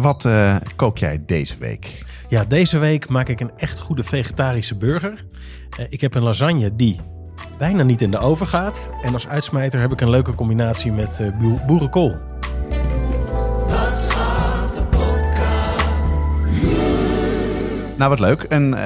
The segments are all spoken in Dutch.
wat eh, kook jij deze week? Ja, deze week maak ik een echt goede vegetarische burger. Eh, ik heb een lasagne die bijna niet in de oven gaat. En als uitsmijter heb ik een leuke combinatie met eh, boer- boerenkool. Nou, wat leuk. Een,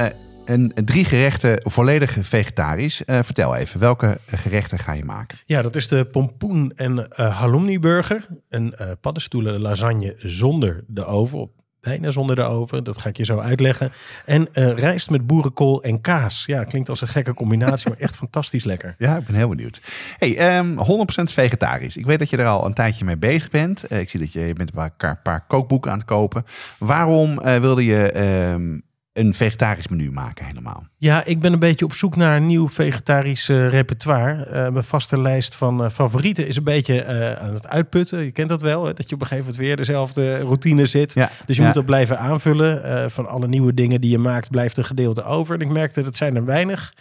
eh, een, drie gerechten volledig vegetarisch. Eh, vertel even, welke gerechten ga je maken? Ja, dat is de pompoen en eh halloumi burger. Een eh paddenstoelen lasagne zonder de oven. Of bijna zonder de oven. Dat ga ik je zo uitleggen. En eh, rijst met boerenkool en kaas. Ja, klinkt als een gekke combinatie, maar echt fantastisch lekker. Ja, ik ben heel benieuwd. Hey, ehm 100% vegetarisch. Ik weet dat je er al een tijdje mee bezig bent. Eh, ik zie dat je, je bent een paar, paar kookboeken aan het kopen. Waarom eh, wilde je ehm, een vegetarisch menu maken helemaal? Ja, ik ben een beetje op zoek naar een nieuw vegetarisch eh, repertoire. Eh, mijn vaste lijst van eh, favorieten is een beetje aan het uitputten. Je kent dat wel, hè? dat je op een gegeven moment weer dezelfde routine zit. Ja, Dus je ja. moet dat blijven aanvullen. Van alle nieuwe dingen die je maakt, blijft een gedeelte over. En ik merkte, dat zijn er weinig.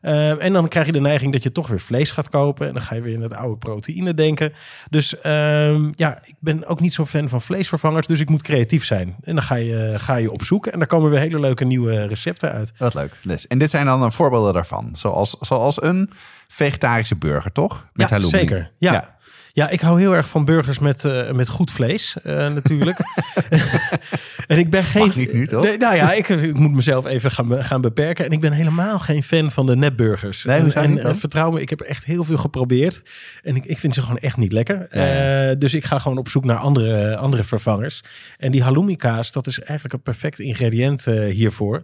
Eh, en dan krijg je de neiging dat je toch weer vlees gaat kopen. En dan ga je weer in het oude proteïne denken. Dus ehm, ja, ik ben ook niet zo'n fan van vleesvervangers. Dus ik moet creatief zijn. En dan ga je, ga je op zoek. En daar komen weer hele leuke nieuwe recepten uit. Wat leuk. Dus, en dit zijn dan een voorbeelden daarvan. Zoals, zoals een vegetarische burger, toch? Met ja, halloumi. zeker. Ja. Ja. Ja. ik hou heel erg van burgers met, eh, met goed vlees, eh, natuurlijk. en ik ben geen. Mag niet nu, toch? Nee, nou ja, ik, ik moet mezelf even gaan, gaan beperken. En ik ben helemaal geen fan van de nepburgers. Nee, en hoezo en niet dan? eh, vertrouw me, ik heb echt heel veel geprobeerd. En ik, ik vind ze gewoon echt niet lekker. Ja, dus ik ga gewoon op zoek naar andere, andere vervangers. En die halloumi kaas, dat is eigenlijk een perfect ingrediënt hiervoor.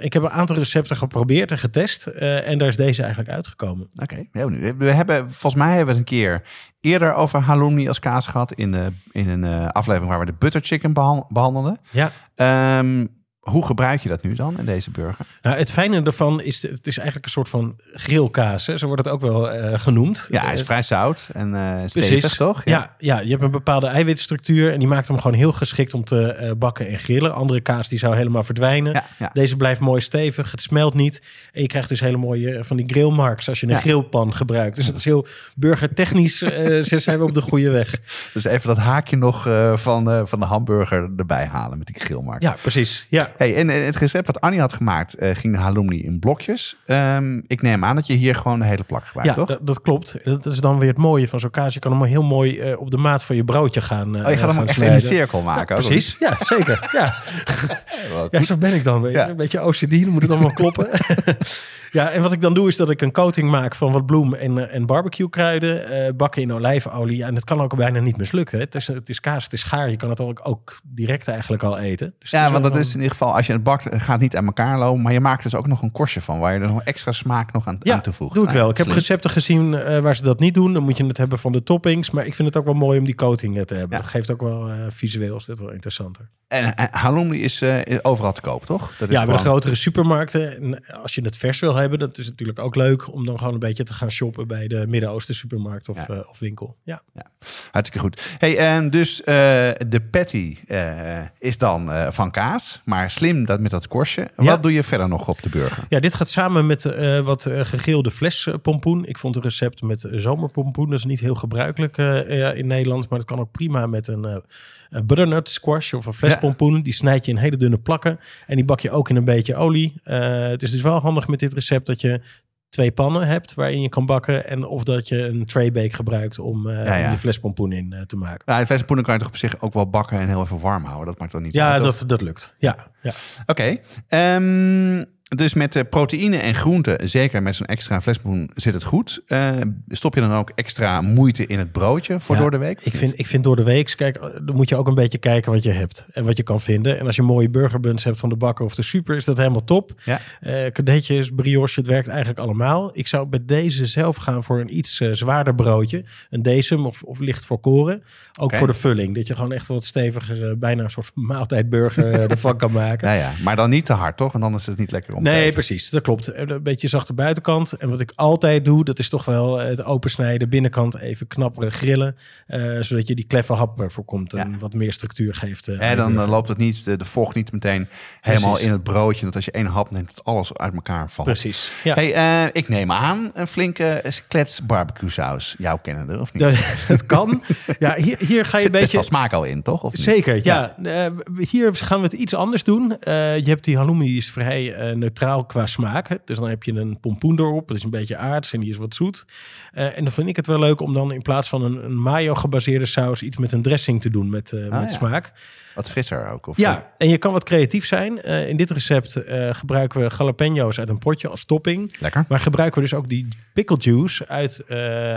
Ik heb een aantal recepten geprobeerd en getest. en daar is deze eigenlijk uitgekomen. Oké, heel benieuwd. We hebben, volgens mij hebben we het een keer eerder over halloumi als kaas gehad. In, de, in een eh, aflevering waar we de butter chicken behan- behandelden. Ja. Ehm, hoe gebruik je dat nu dan in deze burger? Nou, het fijne daarvan is, het is eigenlijk een soort van grillkaas. Hè? Zo wordt het ook wel eh, genoemd. Ja, hij is Eh, vrij zout en eh stevig, toch? Ja. Ja, je hebt een bepaalde eiwitstructuur en die maakt hem gewoon heel geschikt om te bakken en grillen. Andere kaas die zou helemaal verdwijnen. Ja, ja. Deze blijft mooi stevig, het smelt niet. En je krijgt dus hele mooie van die grillmarks als je een grillpan gebruikt. Dus het is heel burgertechnisch, zijn we op de goede weg. Dus even dat haakje nog van, van de hamburger erbij halen met die grillmarkt. Ja, precies. Ja. Hey, en eh, het recept wat Annie had gemaakt eh, ging de halloumi in blokjes. Ehm, ik neem aan dat je hier gewoon de hele plak gebruikt, Ja, toch? dat, dat klopt. Dat is dan weer het mooie van zo'n kaas. Je kan hem heel mooi eh, op de maat van je broodje gaan eh Oh, je gaat hem echt in een cirkel maken. Precies, ja, zeker. Ja. Ja, zo ben ik dan. Weet je. Ja. Een beetje OCD, dan moet het allemaal kloppen. ja, en wat ik dan doe is dat ik een coating maak van wat bloem en, eh, en barbecue kruiden. eh, bakken in olijfolie. Ja, en het kan ook bijna niet mislukken. hè. Het is, het is kaas, het is gaar. Je kan het ook, ook direct eigenlijk al eten. Dus Ja, want dat is in ieder geval, als je het bakt, het gaat niet aan elkaar lopen. Maar je maakt dus ook nog een korstje van, waar je er nog extra smaak nog aan, Ja, aan toevoegt. doe ik wel. Ik heb recepten gezien eh, waar ze dat niet doen. Dan moet je het hebben van de toppings. Maar ik vind het ook wel mooi om die coating eh, te hebben. Ja. Dat geeft ook wel eh, visueel, is dit wel interessanter. En eh, halloumi is eh, overal te koop, toch? Dat is Ja, bij de grotere supermarkten. En als je het vers wil hebben, dat is natuurlijk ook leuk om dan gewoon een beetje te gaan shoppen bij de Midden-Oosten supermarkt of, Ja. eh, of winkel. Ja. Hartstikke goed. Hey, en dus eh, de patty eh, is dan eh, van kaas, maar slim dat met dat korstje. Ja. Wat doe je verder nog op de burger? ja, dit gaat samen met eh, wat eh, gegrilde flespompoen. Ik vond een recept met zomerpompoen. Dat is niet heel gebruikelijk eh, ja, in Nederland, maar dat kan ook prima met een butternut squash of een flespompoen. Die snijd je in hele dunne plakken en die bak je ook in een beetje olie. Het is dus wel handig met dit recept dat je twee pannen hebt waarin je kan bakken en of dat je een tray bake gebruikt om, Ja, ja. die flespompoen in te maken. Nou, de kan je toch op zich ook wel bakken en heel even warm houden. Dat maakt dan niet Ja, uit, dat, dat lukt. Ja, ja. Oké. Ehm, Dus met de proteïne en groenten, zeker met zo'n extra flespoen, zit het goed. Eh, stop je dan ook extra moeite in het broodje voor Ja, door de week? Ik vind, ik vind door de week, kijk, dan moet je ook een beetje kijken wat je hebt en wat je kan vinden. En als je mooie burgerbuns hebt van de bakker of de super, is dat helemaal top. Ja. Eh kadetjes, brioche, het werkt eigenlijk allemaal. Ik zou bij deze zelf gaan voor een iets eh, zwaarder broodje. Een decem of, of licht voor koren. Ook voor de vulling. Dat je gewoon echt wat steviger, eh, bijna een soort maaltijdburger eh, ervan kan maken. Ja, ja, maar dan niet te hard, toch? Want anders is het niet lekker om te Nee, precies. Dat klopt. Eh, Een beetje zachte buitenkant. En wat ik altijd doe, dat is toch wel het opensnijden. Binnenkant even knappere grillen. eh, zodat je die kleffe hap eh, voorkomt. En Ja. wat meer structuur geeft. eh, aan En dan eh, loopt het niet, de, de vocht niet meteen helemaal Precies. in het broodje. Dat als je één hap neemt, dat alles uit elkaar valt. Precies. Ja. Hey, eh, ik neem aan een flinke klets barbecue saus. Jouw kennende, of niet? Dat, dat kan. Ja, hier, hier ga je Zit een beetje... smaak al in, toch? Of niet? Zeker, ja. Eh, hier gaan we het iets anders doen. Eh, je hebt die halloumi, die is vrij eh, neutraal qua smaak. hè. Dus dan heb je een pompoen erop. Dat is een beetje aards en die is wat zoet. Eh, en dan vind ik het wel leuk om dan in plaats van een, een mayo gebaseerde saus... iets met een dressing te doen met, Ah, met ja. smaak. Wat frisser ook. Of Ja, en je kan wat creatief zijn. In dit recept gebruiken we jalapeno's uit een potje als topping. Lekker. Maar gebruiken we dus ook die pickle juice uit,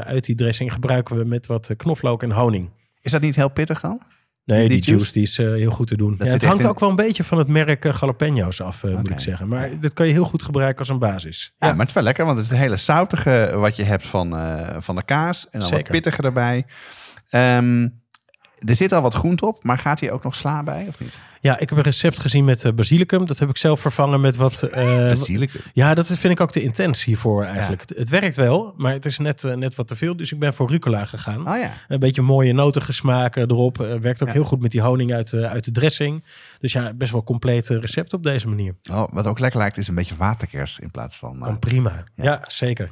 uit die dressing... gebruiken we met wat knoflook en honing. Is dat niet heel pittig dan? Nee, Die die, juice? die is eh, heel goed te doen. Ja, het hangt in- ook wel een beetje van het merk eh, jalapeno's af, eh, moet ik zeggen. Maar dit kan je heel goed gebruiken als een basis. Ja, maar het is wel lekker, want het is het hele zoutige wat je hebt van, van de kaas. En dan wat Zeker. pittige erbij. Ehm, er zit al wat groente op, maar gaat hier ook nog sla bij of niet? Ja, ik heb een recept gezien met eh, basilicum. Dat heb ik zelf vervangen met wat... eh, ik. ja, dat vind ik ook te intens hiervoor eigenlijk. Het, het werkt wel, maar het is net, eh, net wat te veel. Dus ik ben voor rucola gegaan. Oh ja. Een beetje mooie notige smaken erop. Werkt ook Ja. heel goed met die honing uit, de uit de dressing. Dus ja, best wel compleet recept op deze manier. Oh, wat ook lekker lijkt is een beetje waterkers in plaats van... prima. Ja, zeker.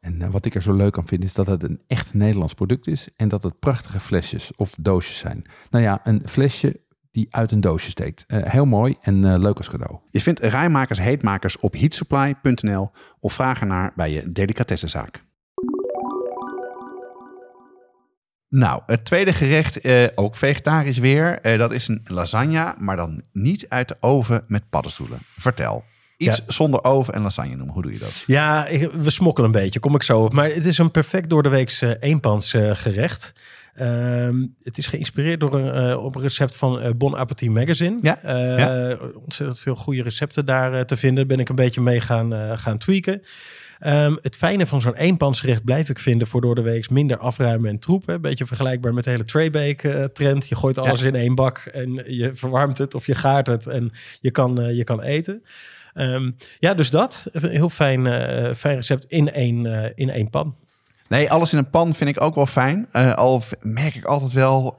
En eh, wat ik er zo leuk aan vind is dat het een echt Nederlands product is. En dat het prachtige flesjes of doosjes zijn. Nou ja, een flesje die uit een doosje steekt. Eh, heel mooi en eh, leuk als cadeau. Je vindt rijmakers heetmakers op heatsupply.nl of vraag ernaar bij je delicatessenzaak. Nou, het tweede gerecht, ook vegetarisch weer, dat is een lasagne, maar dan niet uit de oven met paddenstoelen. Vertel. Iets Ja. zonder oven en lasagne noemen. Hoe doe je dat? Ja, ik- we smokkelen een beetje, kom ik zo op. Maar het is een perfect door de weekse eenpans eh, gerecht. Ehm, het is geïnspireerd door een, eh, op een recept van eh, Bon Appetit Magazine. Ja, ja. Ontzettend veel goede recepten daar te vinden. Ben ik een beetje mee gaan, gaan tweaken. Ehm, het fijne van zo'n eenpansgerecht blijf ik vinden voor door de week minder afruimen en troep. Een beetje vergelijkbaar met de hele traybake eh, trend. Je gooit alles in één bak en je verwarmt het of je gaart het en je kan, eh, je kan eten. Ehm, ja, dus dat. Een heel fijn, eh, fijn recept in één, in één pan. Nee, alles in een pan vind ik ook wel fijn. Al merk ik altijd wel,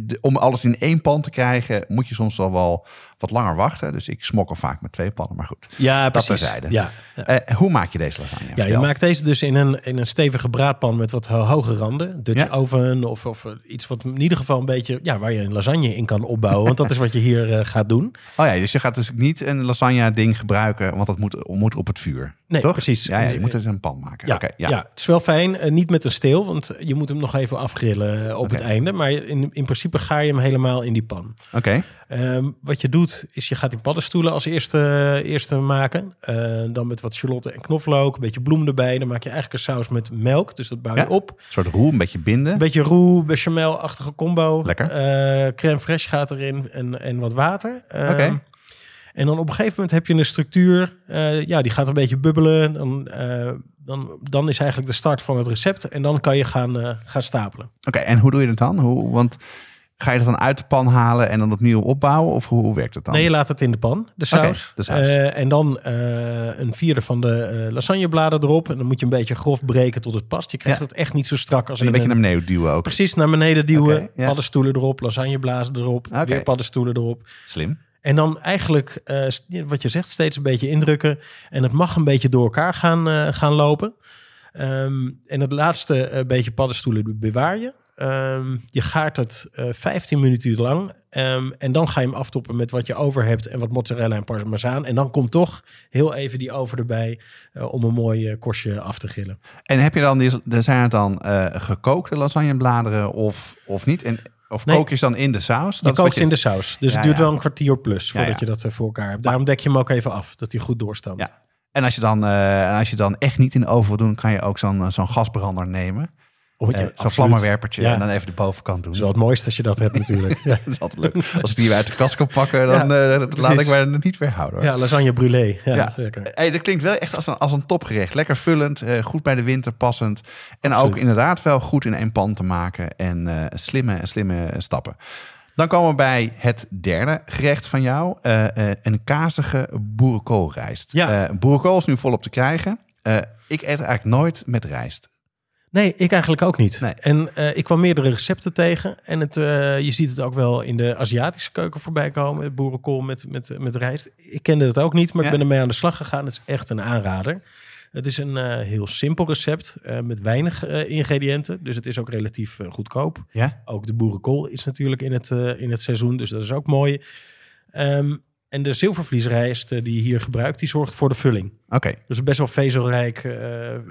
de- om alles in één pan te krijgen, moet je soms wel, wel wat langer wachten. Dus ik smokkel vaak met twee pannen, maar goed. Ja, Dat precies. terzijde. Ja, Eh, hoe maak je deze lasagne? Ja, je maakt deze dus in een, in een stevige braadpan met wat ho- hoge randen. Dutch Ja. oven of, of eh, iets wat in ieder geval een beetje... Ja, waar je een lasagne in kan opbouwen. want dat is wat je hier eh, gaat doen. Oh ja, dus je gaat dus niet een lasagne ding gebruiken, want dat moet, moet op het vuur. Nee, toch? precies. Ja, ja, je moet het in een pan maken. Ja, ja. ja. het is wel fijn. niet met een steel, want je moet hem nog even afgrillen op het einde. Maar in, in principe ga je hem helemaal in die pan. Oké. Ehm, wat je doet, is je gaat die paddenstoelen als eerste, eerste maken. Eh, dan met wat shalotten en knoflook, een beetje bloem erbij. Dan maak je eigenlijk een saus met melk, dus dat bouw je Ja. op. Een soort roe, een beetje binden. Een beetje roux, bechamel-achtige combo. Lekker. Eh, crème fraîche gaat erin en, en wat water. Ehm, Oké. En dan op een gegeven moment heb je een structuur. eh, ja, die gaat een beetje bubbelen. Dan, dan, dan is eigenlijk de start van het recept. En dan kan je gaan, gaan stapelen. Oké, en hoe doe je dat dan? Hoe, want ga je dat dan uit de pan halen en dan opnieuw opbouwen? Of hoe, hoe werkt het dan? Nee, je laat het in de pan, de saus. De saus. Eh, en dan eh, een vierde van de eh, lasagnebladen erop. En dan moet je een beetje grof breken tot het past. Je krijgt Ja. het echt niet zo strak als en een in beetje naar beneden duwen ook. Precies naar beneden duwen. Oké, ja. Paddenstoelen erop, lasagneblazen erop. Weer paddenstoelen erop. Slim. En dan eigenlijk, wat je zegt, steeds een beetje indrukken. En het mag een beetje door elkaar gaan, gaan lopen. Ehm, en het laatste eh, beetje paddenstoelen bewaar je. Ehm, je gaart het eh 15 minuten lang. Ehm, en dan ga je hem aftoppen met wat je over hebt en wat mozzarella en parmezaan. En dan komt toch heel even die over erbij eh, om een mooi eh, korstje af te gillen. En heb je dan, die, zijn het dan gekookte lasagnebladeren of, of niet? En, of Nee. kook je ze dan in de saus? Je Dat is kookt ze in de saus. Dus Ja, het duurt ja. wel een kwartier plus voordat ja. je dat voor elkaar hebt. Daarom dek je hem ook even af, dat hij goed doorstamt. En als je dan, als je dan echt niet in de oven wil doen, kan je ook zo'n zo'n gasbrander nemen. Of, Eh, ja, zo'n vlammenwerpertje Ja. en dan even de bovenkant doen. Wel het mooiste als je dat hebt natuurlijk. Ja, Dat is altijd leuk. Als ik die uit de kast kan pakken, dan Ja, eh, laat ik mij niet weer houden. Hoor. ja lasagne brûlée. Ja, zeker. Hey, dat klinkt wel echt als een, als een topgerecht. Lekker vullend, eh, goed bij de winter passend. En Absoluut. ook inderdaad wel goed in één pan te maken. En slimme, slimme stappen. Dan komen we bij het derde gerecht van jou. een kazige boerenkoolrijst. Ja. Boerenkool is nu volop te krijgen. Ik eet eigenlijk nooit met rijst. Nee, ik eigenlijk ook niet. Nee. En eh, ik kwam meerdere recepten tegen. En het, eh, je ziet het ook wel in de Aziatische keuken voorbij komen. Boerenkool met, met, met rijst. Ik kende het ook niet, maar Ja. ik ben ermee aan de slag gegaan. Het is echt een aanrader. Het is een eh, heel simpel recept met weinig ingrediënten. Dus het is ook relatief goedkoop. Ja? Ook de boerenkool is natuurlijk in het, in het seizoen, dus dat is ook mooi. Ehm, en de zilvervliesrijst die je hier gebruikt, die zorgt voor de vulling. Oké. Dus best wel vezelrijk,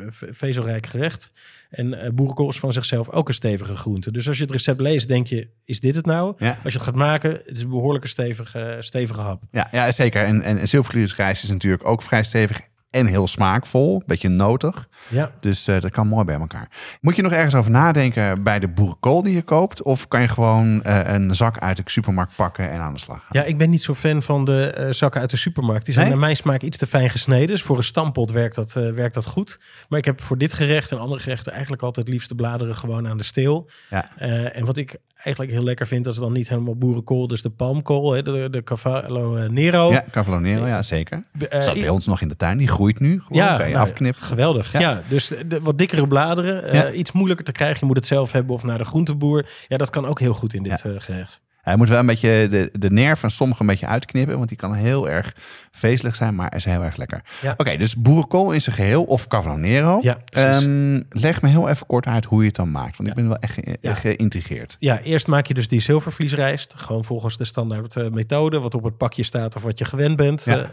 ve- vezelrijk gerecht. En eh, boerenkool is van zichzelf ook een stevige groente. Dus als je het recept leest, denk je, is dit het nou? Ja. Als je het gaat maken, het is een behoorlijke stevige, stevige hap. Ja, ja, zeker. En, en zilvervliesrijst is natuurlijk ook vrij stevig en heel smaakvol. Beetje notig. Ja. Dus eh, dat kan mooi bij elkaar. Moet je nog ergens over nadenken bij de boerenkool die je koopt? Of kan je gewoon eh, een zak uit de supermarkt pakken en aan de slag gaan? ja, ik ben niet zo fan van de eh, zakken uit de supermarkt. Die zijn Nee? naar mijn smaak iets te fijn gesneden. Dus voor een stampot werkt dat, werkt dat goed. Maar ik heb voor dit gerecht en andere gerechten eigenlijk altijd liefst de bladeren gewoon aan de steel. Ja. En wat ik eigenlijk heel lekker vind, dat is dan niet helemaal boerenkool. Dus de palmkool, hè, de, de Cavallo Nero. Ja, Cavallonero, ja zeker. Ik- bij ons nog in de tuin. Die groeit nu. Gewoon, Ja, nou, afknippen. Geweldig. Ja. Ja, dus de, wat dikkere bladeren, eh, iets moeilijker te krijgen. Je moet het zelf hebben of naar de groenteboer. Ja, dat kan ook heel goed in dit eh, gerecht. Hij moet wel een beetje de, de nerf van sommige een beetje uitknippen. Want die kan heel erg vezelig zijn, maar is heel erg lekker. Ja. Oké, dus boerenkool in zijn geheel of Cavallonero. Ja. Ehm, leg me heel even kort uit hoe je het dan maakt. Want ik ben wel echt ge- Ja. geïntrigeerd. Ja, eerst maak je dus die zilvervliesrijst. Gewoon volgens de standaard eh, methode. Wat op het pakje staat of wat je gewend bent. Ja.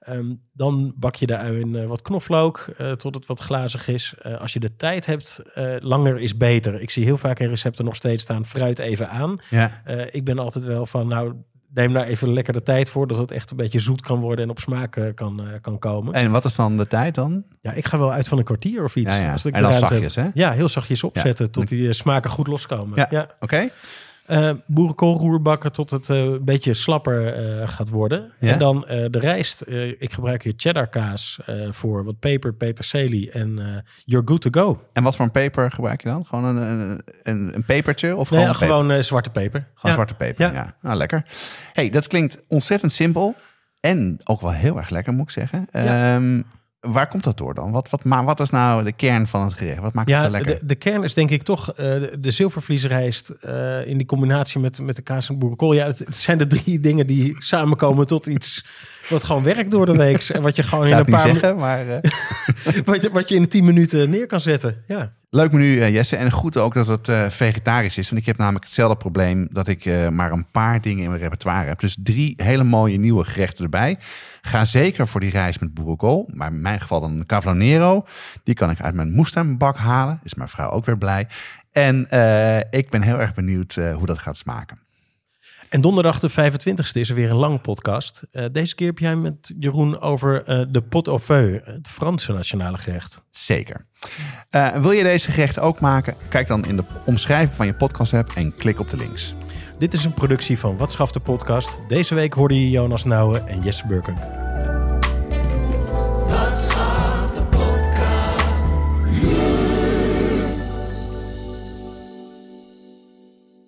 Eh, ehm, dan bak je daarin eh, wat knoflook eh, tot het wat glazig is. Eh, als je de tijd hebt, langer is beter. Ik zie heel vaak in recepten nog steeds staan fruit even aan. Ja. Ik ben altijd wel van, nou, neem daar even lekker de tijd voor. Dat het echt een beetje zoet kan worden en op smaak kan, kan komen. En wat is dan de tijd dan? Ja, ik ga wel uit van een kwartier of iets. Ja, ja. Als ik En dan zachtjes, heb. hè? Ja, heel zachtjes opzetten tot die smaken goed loskomen. Ja. Ja. Oké. Boerenkool roerbakken tot het eh, een beetje slapper eh, gaat worden. Ja. En dan eh, de rijst. eh, ik gebruik hier cheddar kaas eh, voor wat peper, peterselie en eh you're good to go. En wat voor een peper gebruik je dan? Gewoon een, een, een, een pepertje? Of Nee, gewoon, een peper? gewoon eh, zwarte peper. Gewoon Ja. zwarte peper, ja. Ja. Nou, lekker. hey, dat klinkt ontzettend simpel. En ook wel heel erg lekker, moet ik zeggen. Ja. Waar komt dat door dan? Wat, wat, maar wat is nou de kern van het gerecht? Wat maakt het zo lekker? de, de kern is denk ik toch eh, de, de zilvervliesrijst eh, in die combinatie met, met de kaas en boerenkool. Ja, het, het zijn de drie dingen die samenkomen tot iets wat gewoon werkt door de week. En wat je gewoon in een paar zeggen, maar... eh, wat je, wat je in tien minuten neer kan zetten. Ja. Leuk menu, eh, Jesse. En goed ook dat het eh, vegetarisch is. Want ik heb namelijk hetzelfde probleem dat ik eh, maar een paar dingen in mijn repertoire heb. Dus drie hele mooie nieuwe gerechten erbij. Ga zeker voor die reis met boerenkool. Maar in mijn geval dan een cavallonero. Die kan ik uit mijn moestuinbak halen. Is mijn vrouw ook weer blij. En ik ben heel erg benieuwd hoe dat gaat smaken. En donderdag de 25e is er weer een lang podcast. Eh, deze keer heb jij met Jeroen over eh, de pot au feu, het Franse nationale gerecht. Zeker. Eh, wil je deze gerechten ook maken? Kijk dan in de omschrijving van je podcast app en klik op de links. Dit is een productie van Wat Schaft de podcast. Deze week hoorde je Jonas Nouwen en Jesse Burkunk. Schaft